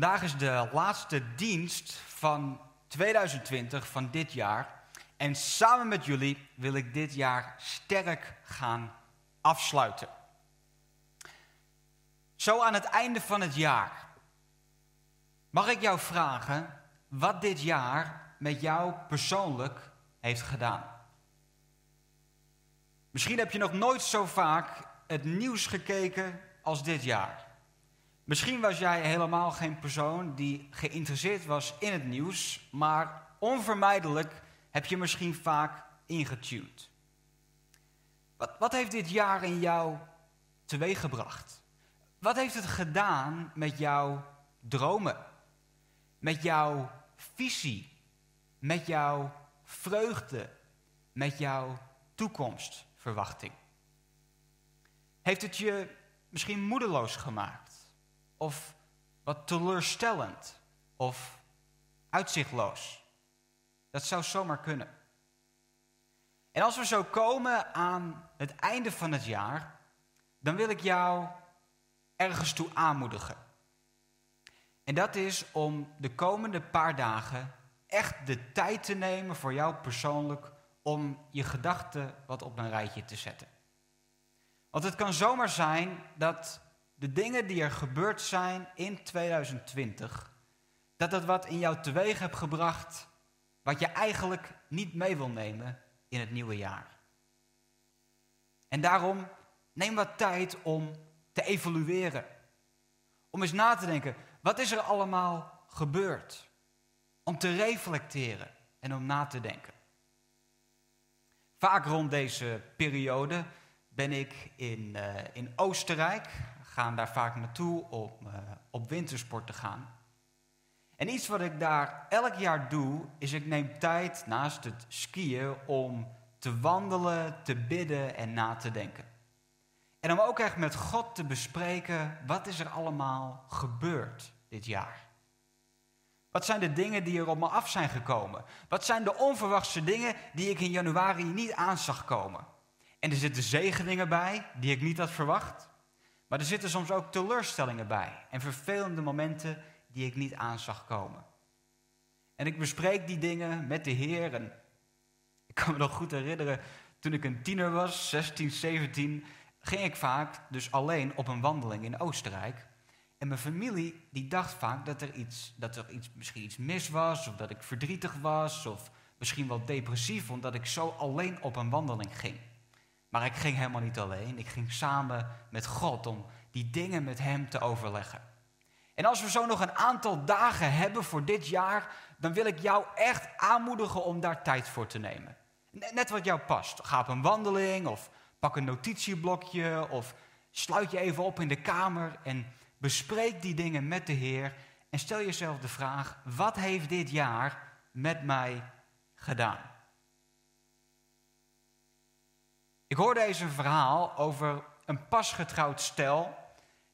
Vandaag is de laatste dienst van 2020, van dit jaar. En samen met jullie wil ik dit jaar sterk gaan afsluiten. Zo aan het einde van het jaar. Mag ik jou vragen wat dit jaar met jou persoonlijk heeft gedaan? Misschien heb je nog nooit zo vaak het nieuws gekeken als dit jaar. Misschien was jij helemaal geen persoon die geïnteresseerd was in het nieuws, maar onvermijdelijk heb je misschien vaak ingetuned. Wat, wat heeft dit jaar in jou teweeggebracht? Wat heeft het gedaan met jouw dromen? Met jouw visie? Met jouw vreugde? Met jouw toekomstverwachting? Heeft het je misschien moedeloos gemaakt? Of wat teleurstellend of uitzichtloos. Dat zou zomaar kunnen. En als we zo komen aan het einde van het jaar, dan wil ik jou ergens toe aanmoedigen. En dat is om de komende paar dagen echt de tijd te nemen voor jou persoonlijk om je gedachten wat op een rijtje te zetten. Want het kan zomaar zijn dat de dingen die er gebeurd zijn in 2020, dat dat wat in jou teweeg hebt gebracht, wat je eigenlijk niet mee wil nemen in het nieuwe jaar. En daarom neem wat tijd om te evalueren. Om eens na te denken, wat is er allemaal gebeurd? Om te reflecteren en om na te denken. Vaak rond deze periode ben ik in, uh, in Oostenrijk gaan daar vaak naartoe om uh, op wintersport te gaan. En iets wat ik daar elk jaar doe, is ik neem tijd naast het skiën om te wandelen, te bidden en na te denken. En om ook echt met God te bespreken, wat is er allemaal gebeurd dit jaar? Wat zijn de dingen die er op me af zijn gekomen? Wat zijn de onverwachte dingen die ik in januari niet aan zag komen? En er zitten zegeningen bij die ik niet had verwacht. Maar er zitten soms ook teleurstellingen bij en vervelende momenten die ik niet aan zag komen. En ik bespreek die dingen met de Heer. En ik kan me nog goed herinneren, toen ik een tiener was, 16, 17, ging ik vaak dus alleen op een wandeling in Oostenrijk. En mijn familie die dacht vaak dat er, iets, dat er iets, misschien iets mis was, of dat ik verdrietig was, of misschien wel depressief, omdat ik zo alleen op een wandeling ging. Maar ik ging helemaal niet alleen. Ik ging samen met God om die dingen met Hem te overleggen. En als we zo nog een aantal dagen hebben voor dit jaar, dan wil ik jou echt aanmoedigen om daar tijd voor te nemen. Net wat jou past. Ga op een wandeling of pak een notitieblokje of sluit je even op in de kamer en bespreek die dingen met de Heer. En stel jezelf de vraag: wat heeft dit jaar met mij gedaan? Ik hoorde eens een verhaal over een pasgetrouwd stel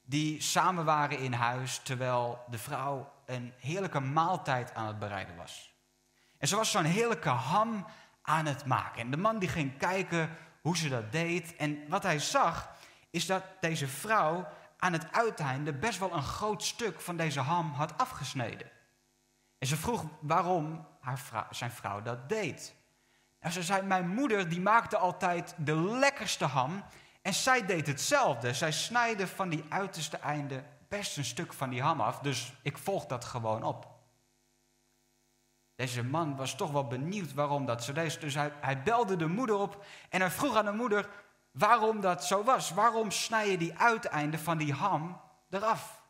die samen waren in huis terwijl de vrouw een heerlijke maaltijd aan het bereiden was. En ze was zo'n heerlijke ham aan het maken. En de man die ging kijken hoe ze dat deed. En wat hij zag is dat deze vrouw aan het uiteinde best wel een groot stuk van deze ham had afgesneden. En ze vroeg waarom haar zijn vrouw dat deed. Ze zei, mijn moeder die maakte altijd de lekkerste ham. En zij deed hetzelfde. Zij snijde van die uiterste einde best een stuk van die ham af. Dus ik volg dat gewoon op. Deze man was toch wel benieuwd waarom dat zo deed. Dus hij, belde de moeder op en hij vroeg aan de moeder waarom dat zo was. Waarom snij je die uiteinden van die ham eraf?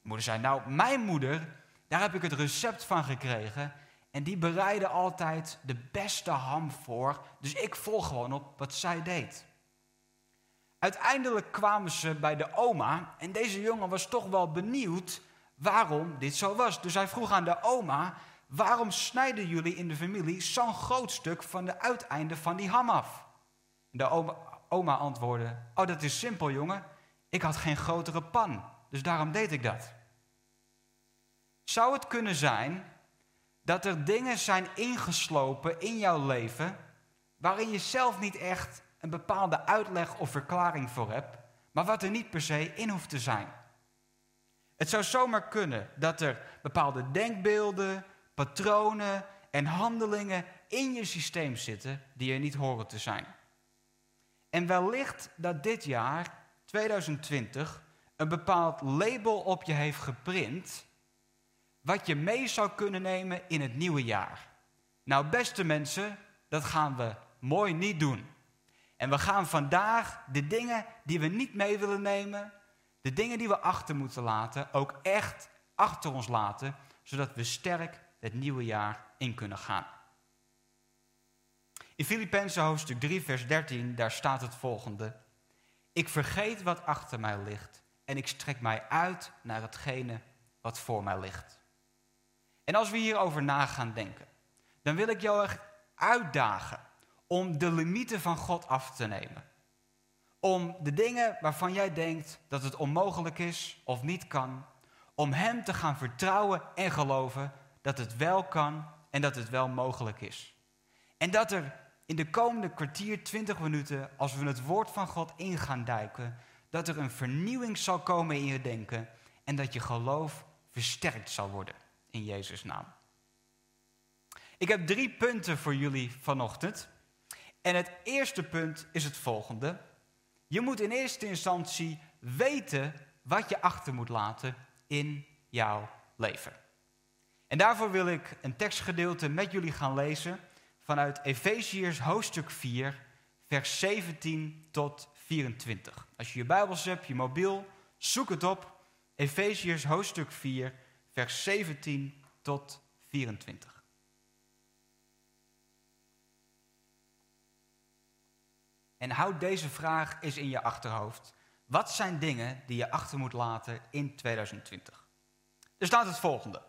De moeder zei, nou, mijn moeder, daar heb ik het recept van gekregen. En die bereidde altijd de beste ham voor. Dus ik volg gewoon op wat zij deed. Uiteindelijk kwamen ze bij de oma. En deze jongen was toch wel benieuwd waarom dit zo was. Dus hij vroeg aan de oma: Waarom snijden jullie in de familie zo'n groot stuk van de uiteinde van die ham af? De oma, oma antwoordde: Oh, dat is simpel, jongen. Ik had geen grotere pan. Dus daarom deed ik dat. Zou het kunnen zijn dat er dingen zijn ingeslopen in jouw leven waarin je zelf niet echt een bepaalde uitleg of verklaring voor hebt, maar wat er niet per se in hoeft te zijn. Het zou zomaar kunnen dat er bepaalde denkbeelden, patronen en handelingen in je systeem zitten die er niet horen te zijn. En wellicht dat dit jaar, 2020, een bepaald label op je heeft geprint, wat je mee zou kunnen nemen in het nieuwe jaar. Nou, beste mensen, dat gaan we mooi niet doen. En we gaan vandaag de dingen die we niet mee willen nemen, de dingen die we achter moeten laten, ook echt achter ons laten, zodat we sterk het nieuwe jaar in kunnen gaan. In Filippenzen hoofdstuk 3, vers 13, daar staat het volgende. Ik vergeet wat achter mij ligt en ik strek mij uit naar hetgene wat voor mij ligt. En als we hierover na gaan denken, dan wil ik jou echt uitdagen om de limieten van God af te nemen. Om de dingen waarvan jij denkt dat het onmogelijk is of niet kan, om Hem te gaan vertrouwen en geloven dat het wel kan en dat het wel mogelijk is. En dat er in de komende kwartier, twintig minuten, als we het woord van God in gaan duiken, dat er een vernieuwing zal komen in je denken en dat je geloof versterkt zal worden in Jezus' naam. Ik heb drie punten voor jullie vanochtend. En het eerste punt is het volgende. Je moet in eerste instantie weten wat je achter moet laten in jouw leven. En daarvoor wil ik een tekstgedeelte met jullie gaan lezen vanuit Efeziërs hoofdstuk 4, vers 17 tot 24. Als je je Bijbels hebt, je mobiel, zoek het op. Efeziërs hoofdstuk 4, vers 17 tot 24. En houd deze vraag eens in je achterhoofd. Wat zijn dingen die je achter moet laten in 2020? Er staat het volgende.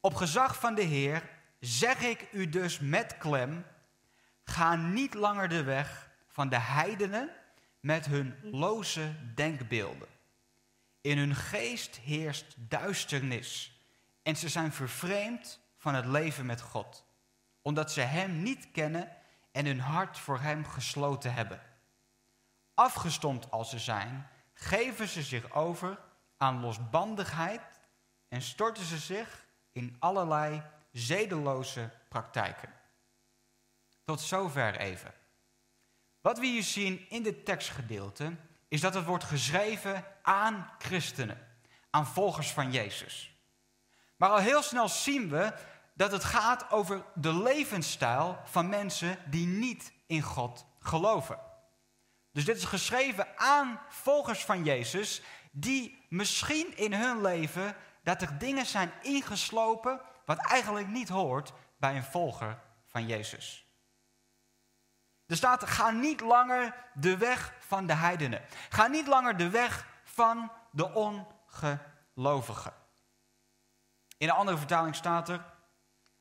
Op gezag van de Heer zeg ik u dus met klem: ga niet langer de weg van de heidenen met hun loze denkbeelden. In hun geest heerst duisternis en ze zijn vervreemd van het leven met God, omdat ze Hem niet kennen en hun hart voor Hem gesloten hebben. Afgestomd als ze zijn, geven ze zich over aan losbandigheid en storten ze zich in allerlei zedeloze praktijken. Tot zover even. Wat we hier zien in dit tekstgedeelte is dat het wordt geschreven aan christenen, aan volgers van Jezus. Maar al heel snel zien we dat het gaat over de levensstijl van mensen die niet in God geloven. Dus dit is geschreven aan volgers van Jezus die misschien in hun leven dat er dingen zijn ingeslopen wat eigenlijk niet hoort bij een volger van Jezus. Er staat, ga niet langer de weg van de heidenen. Ga niet langer de weg van de ongelovigen. In een andere vertaling staat er,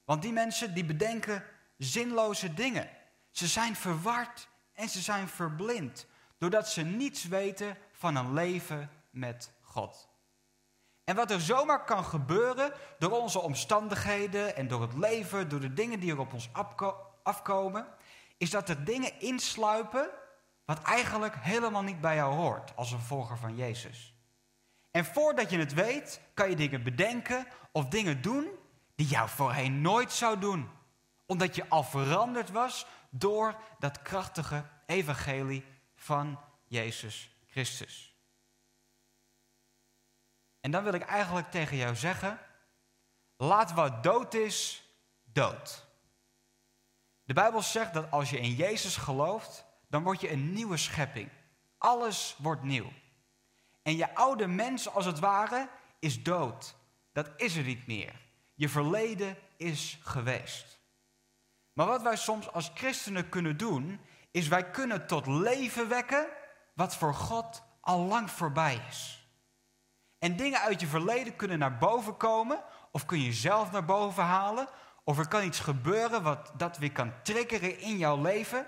want die mensen die bedenken zinloze dingen. Ze zijn verward en ze zijn verblind, doordat ze niets weten van een leven met God. En wat er zomaar kan gebeuren door onze omstandigheden en door het leven, door de dingen die er op ons afkomen, is dat er dingen insluipen wat eigenlijk helemaal niet bij jou hoort als een volger van Jezus. En voordat je het weet, kan je dingen bedenken of dingen doen die jou voorheen nooit zou doen. Omdat je al veranderd was door dat krachtige evangelie van Jezus Christus. En dan wil ik eigenlijk tegen jou zeggen: laat wat dood is, dood. De Bijbel zegt dat als je in Jezus gelooft, dan word je een nieuwe schepping. Alles wordt nieuw. En je oude mens, als het ware, is dood. Dat is er niet meer. Je verleden is geweest. Maar wat wij soms als christenen kunnen doen, is wij kunnen tot leven wekken wat voor God al lang voorbij is. En dingen uit je verleden kunnen naar boven komen, of kun je zelf naar boven halen, of er kan iets gebeuren wat dat weer kan triggeren in jouw leven.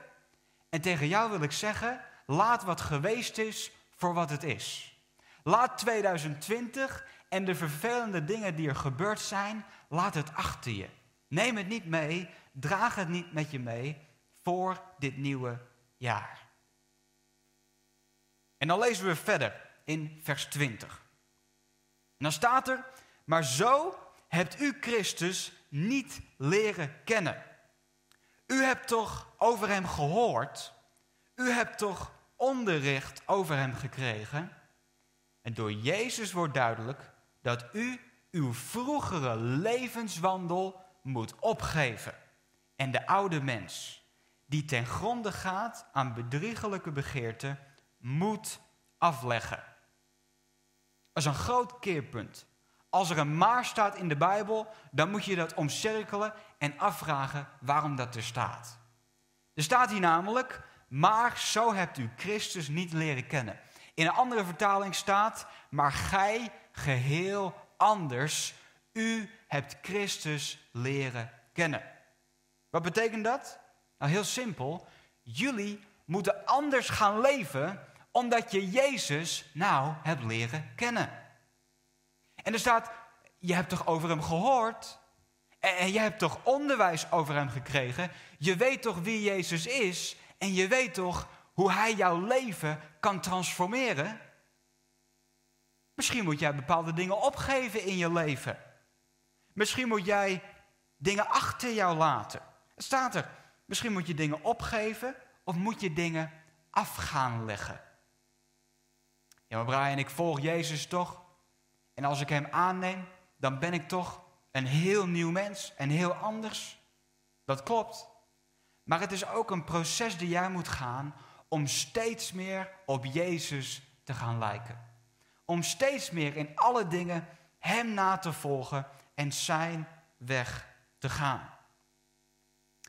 En tegen jou wil ik zeggen, laat wat geweest is voor wat het is. Laat 2020 en de vervelende dingen die er gebeurd zijn, laat het achter je. Neem het niet mee, draag het niet met je mee voor dit nieuwe jaar. En dan lezen we verder in vers 20. En dan staat er, maar zo hebt u Christus niet leren kennen. U hebt toch over hem gehoord? U hebt toch onderricht over hem gekregen? En door Jezus wordt duidelijk dat u uw vroegere levenswandel moet opgeven. En de oude mens, die ten gronde gaat aan bedriegelijke begeerten, moet afleggen. Dat is een groot keerpunt. Als er een maar staat in de Bijbel, dan moet je dat omcirkelen en afvragen waarom dat er staat. Er staat hier namelijk, maar zo hebt u Christus niet leren kennen. In een andere vertaling staat, maar gij geheel anders. U hebt Christus leren kennen. Wat betekent dat? Nou, heel simpel. Jullie moeten anders gaan leven omdat je Jezus nou hebt leren kennen. En er staat, je hebt toch over hem gehoord? En je hebt toch onderwijs over hem gekregen? Je weet toch wie Jezus is? En je weet toch hoe hij jouw leven kan transformeren? Misschien moet jij bepaalde dingen opgeven in je leven. Misschien moet jij dingen achter jou laten. Het staat er. Misschien moet je dingen opgeven of moet je dingen af gaan leggen. Ja, maar Brian, ik volg Jezus toch? En als ik hem aanneem, dan ben ik toch een heel nieuw mens en heel anders. Dat klopt. Maar het is ook een proces die jij moet gaan om steeds meer op Jezus te gaan lijken. Om steeds meer in alle dingen Hem na te volgen en Zijn weg te gaan.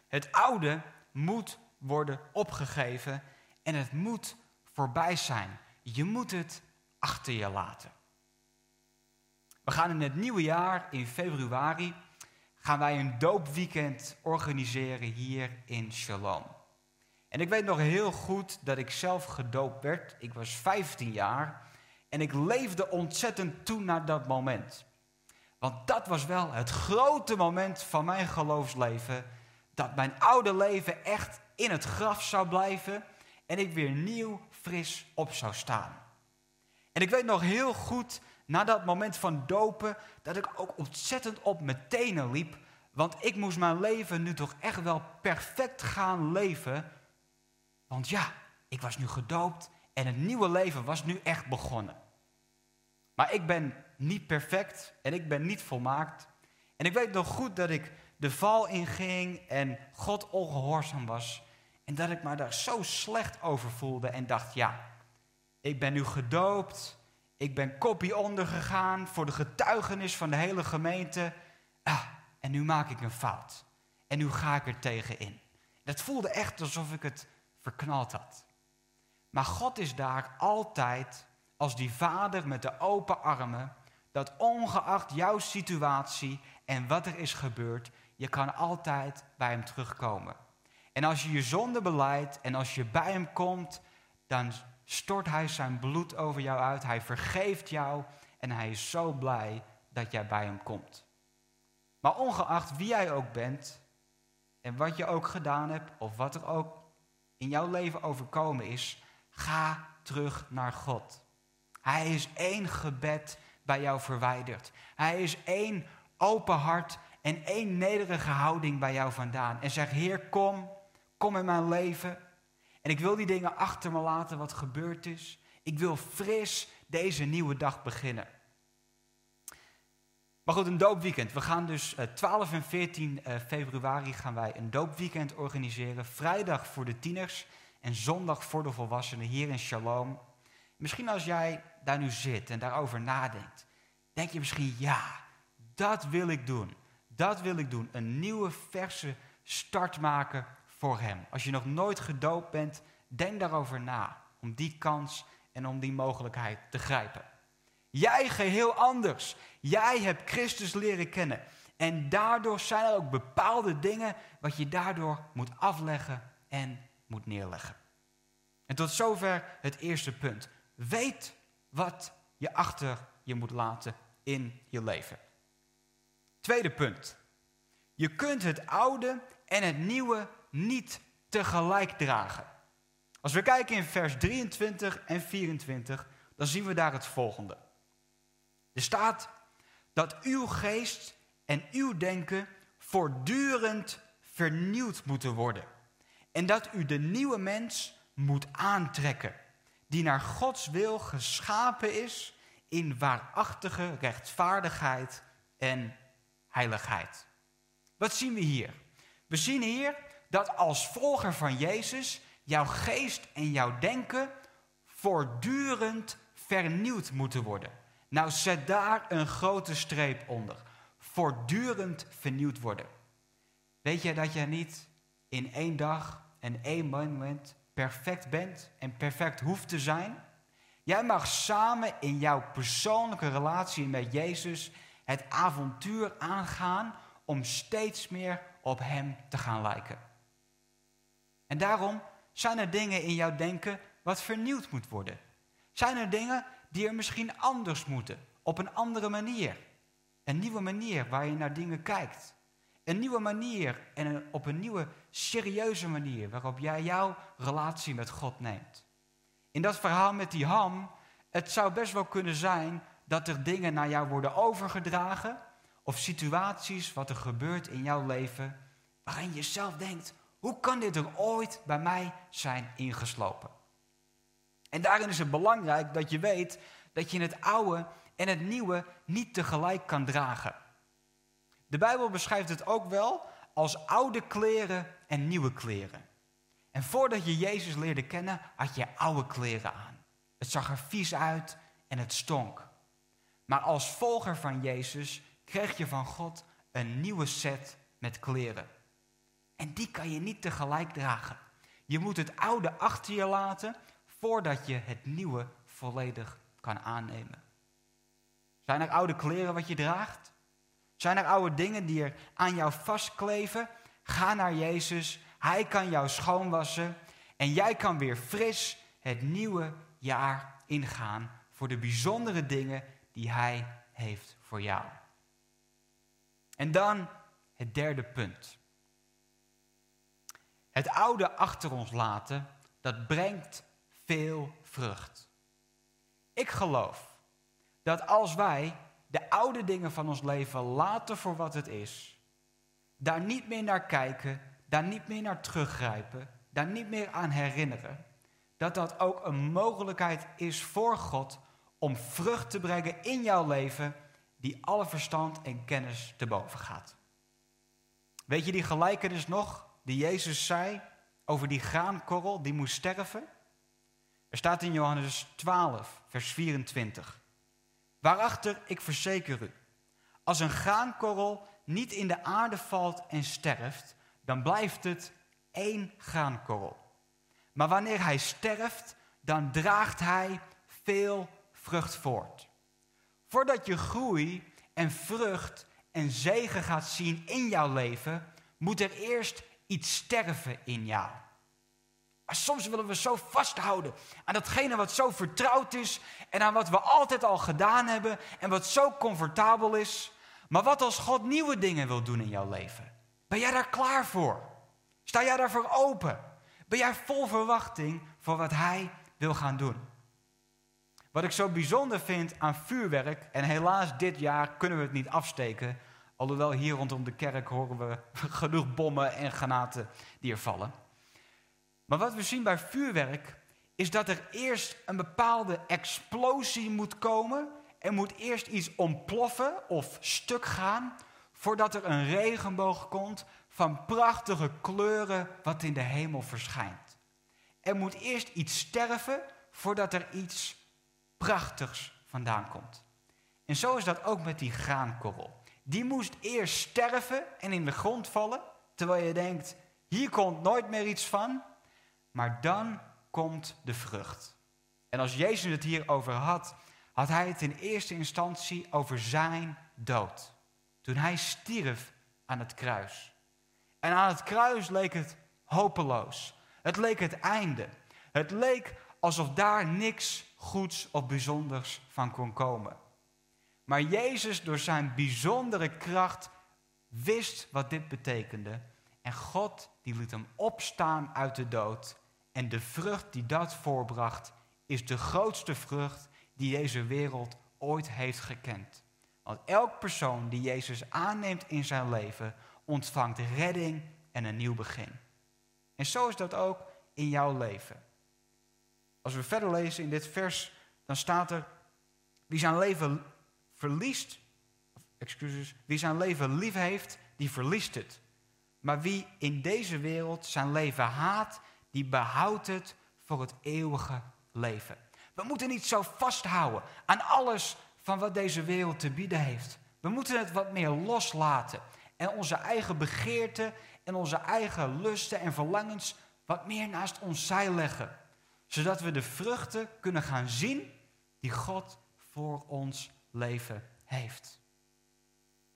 Het oude moet worden opgegeven en het moet voorbij zijn. Je moet het achter je laten. We gaan in het nieuwe jaar, in februari, gaan wij een doopweekend organiseren hier in Shalom. En ik weet nog heel goed dat ik zelf gedoopt werd. Ik was 15 jaar en ik leefde ontzettend toe naar dat moment. Want dat was wel het grote moment van mijn geloofsleven. Dat mijn oude leven echt in het graf zou blijven en ik weer nieuw, fris op zou staan. En ik weet nog heel goed, na dat moment van dopen, dat ik ook ontzettend op mijn tenen liep. Want ik moest mijn leven nu toch echt wel perfect gaan leven. Want ja, ik was nu gedoopt en het nieuwe leven was nu echt begonnen. Maar ik ben niet perfect en ik ben niet volmaakt. En ik weet nog goed dat ik de val inging en God ongehoorzaam was. En dat ik me daar zo slecht over voelde en dacht, ja, ik ben nu gedoopt. Ik ben kopie ondergegaan voor de getuigenis van de hele gemeente. Ah, en nu maak ik een fout. En nu ga ik er tegenin. Dat voelde echt alsof ik het verknald had. Maar God is daar altijd als die vader met de open armen, dat ongeacht jouw situatie en wat er is gebeurd, je kan altijd bij hem terugkomen. En als je je zonde beleidt en als je bij hem komt, dan stort hij zijn bloed over jou uit. Hij vergeeft jou en hij is zo blij dat jij bij hem komt. Maar ongeacht wie jij ook bent en wat je ook gedaan hebt of wat er ook in jouw leven overkomen is, ga terug naar God. Hij is één gebed bij jou verwijderd. Hij is één open hart en één nederige houding bij jou vandaan. En zeg, Heer, kom, kom in mijn leven. En ik wil die dingen achter me laten wat gebeurd is. Ik wil fris deze nieuwe dag beginnen. Maar goed, een doopweekend. We gaan dus 12 eh, en 14 eh, februari gaan wij een doopweekend organiseren. Vrijdag voor de tieners en zondag voor de volwassenen hier in Shalom. Misschien als jij daar nu zit en daarover nadenkt, denk je misschien, ja, dat wil ik doen. Dat wil ik doen. Een nieuwe, verse start maken voor Hem. Als je nog nooit gedoopt bent, denk daarover na. Om die kans en om die mogelijkheid te grijpen. Jij geheel anders. Jij hebt Christus leren kennen. En daardoor zijn er ook bepaalde dingen wat je daardoor moet afleggen en moet neerleggen. En tot zover het eerste punt. Weet wat je achter je moet laten in je leven. Tweede punt. Je kunt het oude en het nieuwe niet tegelijk dragen. Als we kijken in vers 23 en 24, dan zien we daar het volgende. Er staat dat uw geest en uw denken voortdurend vernieuwd moeten worden. En dat u de nieuwe mens moet aantrekken, die naar Gods wil geschapen is in waarachtige rechtvaardigheid en heiligheid. Wat zien we hier? We zien hier dat als volger van Jezus jouw geest en jouw denken voortdurend vernieuwd moeten worden. Nou, zet daar een grote streep onder. Voortdurend vernieuwd worden. Weet je dat je niet in één dag en één moment perfect bent en perfect hoeft te zijn? Jij mag samen in jouw persoonlijke relatie met Jezus het avontuur aangaan om steeds meer op Hem te gaan lijken. En daarom zijn er dingen in jouw denken wat vernieuwd moet worden. Zijn er dingen die er misschien anders moeten, op een andere manier. Een nieuwe manier waar je naar dingen kijkt. Een nieuwe manier en op een nieuwe serieuze manier waarop jij jouw relatie met God neemt. In dat verhaal met die ham, het zou best wel kunnen zijn dat er dingen naar jou worden overgedragen of situaties wat er gebeurt in jouw leven waarin je zelf denkt, hoe kan dit er ooit bij mij zijn ingeslopen? En daarin is het belangrijk dat je weet dat je het oude en het nieuwe niet tegelijk kan dragen. De Bijbel beschrijft het ook wel als oude kleren en nieuwe kleren. En voordat je Jezus leerde kennen, had je oude kleren aan. Het zag er vies uit en het stonk. Maar als volger van Jezus kreeg je van God een nieuwe set met kleren. En die kan je niet tegelijk dragen. Je moet het oude achter je laten voordat je het nieuwe volledig kan aannemen. Zijn er oude kleren wat je draagt? Zijn er oude dingen die er aan jou vastkleven? Ga naar Jezus. Hij kan jou schoonwassen. En jij kan weer fris het nieuwe jaar ingaan voor de bijzondere dingen die Hij heeft voor jou. En dan het derde punt. Het oude achter ons laten, dat brengt veel vrucht. Ik geloof dat als wij de oude dingen van ons leven laten voor wat het is, daar niet meer naar kijken, daar niet meer naar teruggrijpen, daar niet meer aan herinneren, dat dat ook een mogelijkheid is voor God om vrucht te brengen in jouw leven die alle verstand en kennis te boven gaat. Weet je die gelijkenis nog die Jezus zei over die graankorrel die moest sterven? Er staat in Johannes 12, vers 24. Waarachter ik verzeker u, als een graankorrel niet in de aarde valt en sterft, dan blijft het één graankorrel. Maar wanneer hij sterft, dan draagt hij veel vrucht voort. Voordat je groei en vrucht en zegen gaat zien in jouw leven, moet er eerst iets sterven in jou. Maar soms willen we zo vasthouden aan datgene wat zo vertrouwd is en aan wat we altijd al gedaan hebben en wat zo comfortabel is. Maar wat als God nieuwe dingen wil doen in jouw leven? Ben jij daar klaar voor? Sta jij daarvoor open? Ben jij vol verwachting voor wat Hij wil gaan doen? Wat ik zo bijzonder vind aan vuurwerk, en helaas dit jaar kunnen we het niet afsteken, alhoewel hier rondom de kerk horen we genoeg bommen en granaten die er vallen. Maar wat we zien bij vuurwerk is dat er eerst een bepaalde explosie moet komen. Er moet eerst iets ontploffen of stuk gaan voordat er een regenboog komt van prachtige kleuren wat in de hemel verschijnt. Er moet eerst iets sterven voordat er iets prachtigs vandaan komt. En zo is dat ook met die graankorrel. Die moest eerst sterven en in de grond vallen, terwijl je denkt, hier komt nooit meer iets van. Maar dan komt de vrucht. En als Jezus het hierover had, had hij het in eerste instantie over zijn dood. Toen hij stierf aan het kruis. En aan het kruis leek het hopeloos. Het leek het einde. Het leek alsof daar niks goeds of bijzonders van kon komen. Maar Jezus, door zijn bijzondere kracht, wist wat dit betekende. En God die liet hem opstaan uit de dood. En de vrucht die dat voorbracht, is de grootste vrucht die deze wereld ooit heeft gekend. Want elk persoon die Jezus aanneemt in zijn leven, ontvangt redding en een nieuw begin. En zo is dat ook in jouw leven. Als we verder lezen in dit vers, dan staat er: wie zijn leven verliest, excuses, wie zijn leven lief heeft, die verliest het. Maar wie in deze wereld zijn leven haat, die behoudt het voor het eeuwige leven. We moeten niet zo vasthouden aan alles van wat deze wereld te bieden heeft. We moeten het wat meer loslaten en onze eigen begeerten en onze eigen lusten en verlangens wat meer naast ons zij leggen. Zodat we de vruchten kunnen gaan zien die God voor ons leven heeft.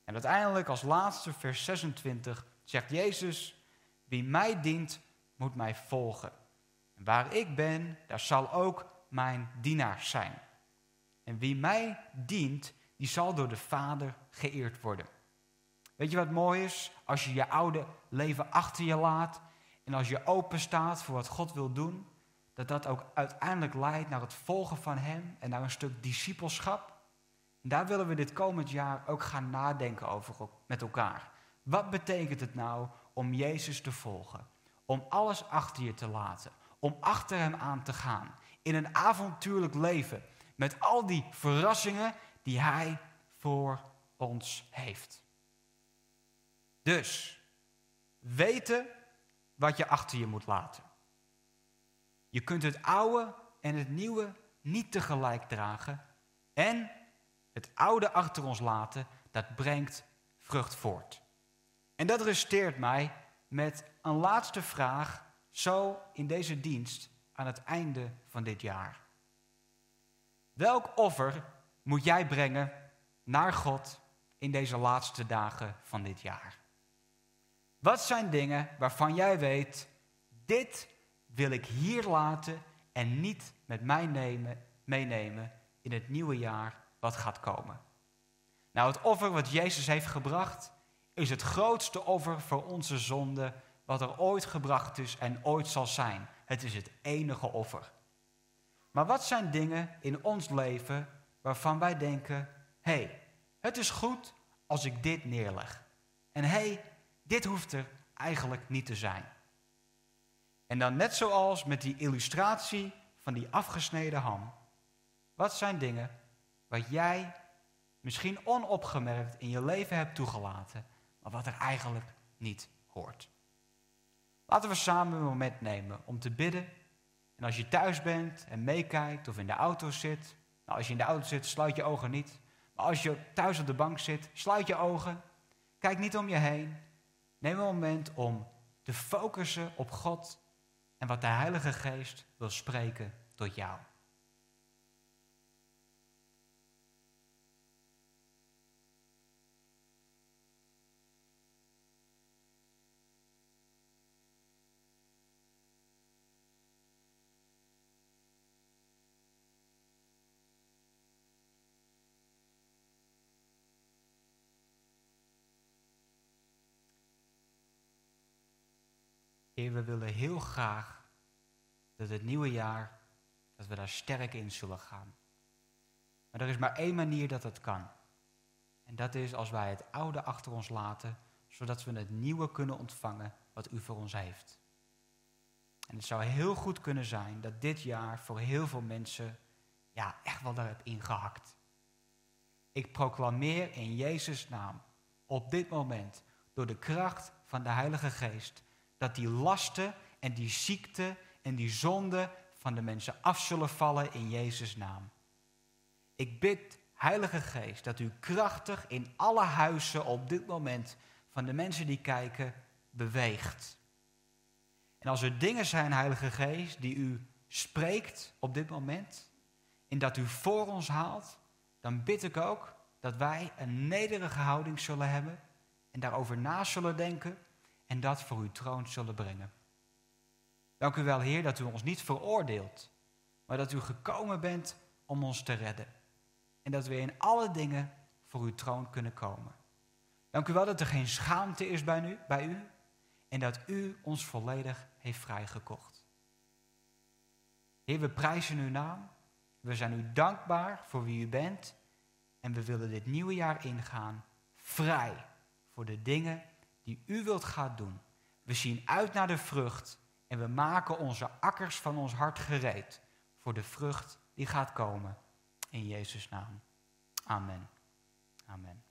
En uiteindelijk als laatste vers 26 zegt Jezus, wie mij dient, moet mij volgen. En waar ik ben, daar zal ook mijn dienaar zijn. En wie mij dient, die zal door de Vader geëerd worden. Weet je wat mooi is? Als je je oude leven achter je laat en als je open staat voor wat God wil doen, dat dat ook uiteindelijk leidt naar het volgen van Hem en naar een stuk discipelschap. Daar willen we dit komend jaar ook gaan nadenken over met elkaar. Wat betekent het nou om Jezus te volgen? Om alles achter je te laten, om achter Hem aan te gaan in een avontuurlijk leven met al die verrassingen die Hij voor ons heeft. Dus weten wat je achter je moet laten. Je kunt het oude en het nieuwe niet tegelijk dragen. En het oude achter ons laten, dat brengt vrucht voort. En dat resteert mij met een laatste vraag, zo in deze dienst aan het einde van dit jaar. Welk offer moet jij brengen naar God in deze laatste dagen van dit jaar? Wat zijn dingen waarvan jij weet, dit wil ik hier laten en niet met mij nemen, meenemen in het nieuwe jaar wat gaat komen? Nou, het offer wat Jezus heeft gebracht is het grootste offer voor onze zonde wat er ooit gebracht is en ooit zal zijn. Het is het enige offer. Maar wat zijn dingen in ons leven waarvan wij denken: hé, hey, het is goed als ik dit neerleg. En hé, hey, dit hoeft er eigenlijk niet te zijn. En dan net zoals met die illustratie van die afgesneden ham. Wat zijn dingen wat jij misschien onopgemerkt in je leven hebt toegelaten, maar wat er eigenlijk niet hoort? Laten we samen een moment nemen om te bidden. En als je thuis bent en meekijkt of in de auto zit, nou als je in de auto zit, sluit je ogen niet. Maar als je thuis op de bank zit, sluit je ogen. Kijk niet om je heen. Neem een moment om te focussen op God en wat de Heilige Geest wil spreken tot jou. We willen heel graag dat het nieuwe jaar, dat we daar sterk in zullen gaan. Maar er is maar één manier dat het kan. En dat is als wij het oude achter ons laten, zodat we het nieuwe kunnen ontvangen wat u voor ons heeft. En het zou heel goed kunnen zijn dat dit jaar voor heel veel mensen ja, echt wel daar heb ingehakt. Ik proclameer in Jezus' naam op dit moment door de kracht van de Heilige Geest dat die lasten en die ziekte en die zonde van de mensen af zullen vallen in Jezus' naam. Ik bid, Heilige Geest, dat u krachtig in alle huizen op dit moment van de mensen die kijken beweegt. En als er dingen zijn, Heilige Geest, die u spreekt op dit moment en dat u voor ons haalt, dan bid ik ook dat wij een nederige houding zullen hebben en daarover na zullen denken en dat voor uw troon zullen brengen. Dank u wel, Heer, dat u ons niet veroordeelt, maar dat u gekomen bent om ons te redden. En dat we in alle dingen voor uw troon kunnen komen. Dank u wel dat er geen schaamte is bij u, bij u en dat u ons volledig heeft vrijgekocht. Heer, we prijzen uw naam. We zijn u dankbaar voor wie u bent En we willen dit nieuwe jaar ingaan vrij voor de dingen die u wilt gaan doen. We zien uit naar de vrucht en we maken onze akkers van ons hart gereed voor de vrucht die gaat komen. In Jezus' naam. Amen. Amen.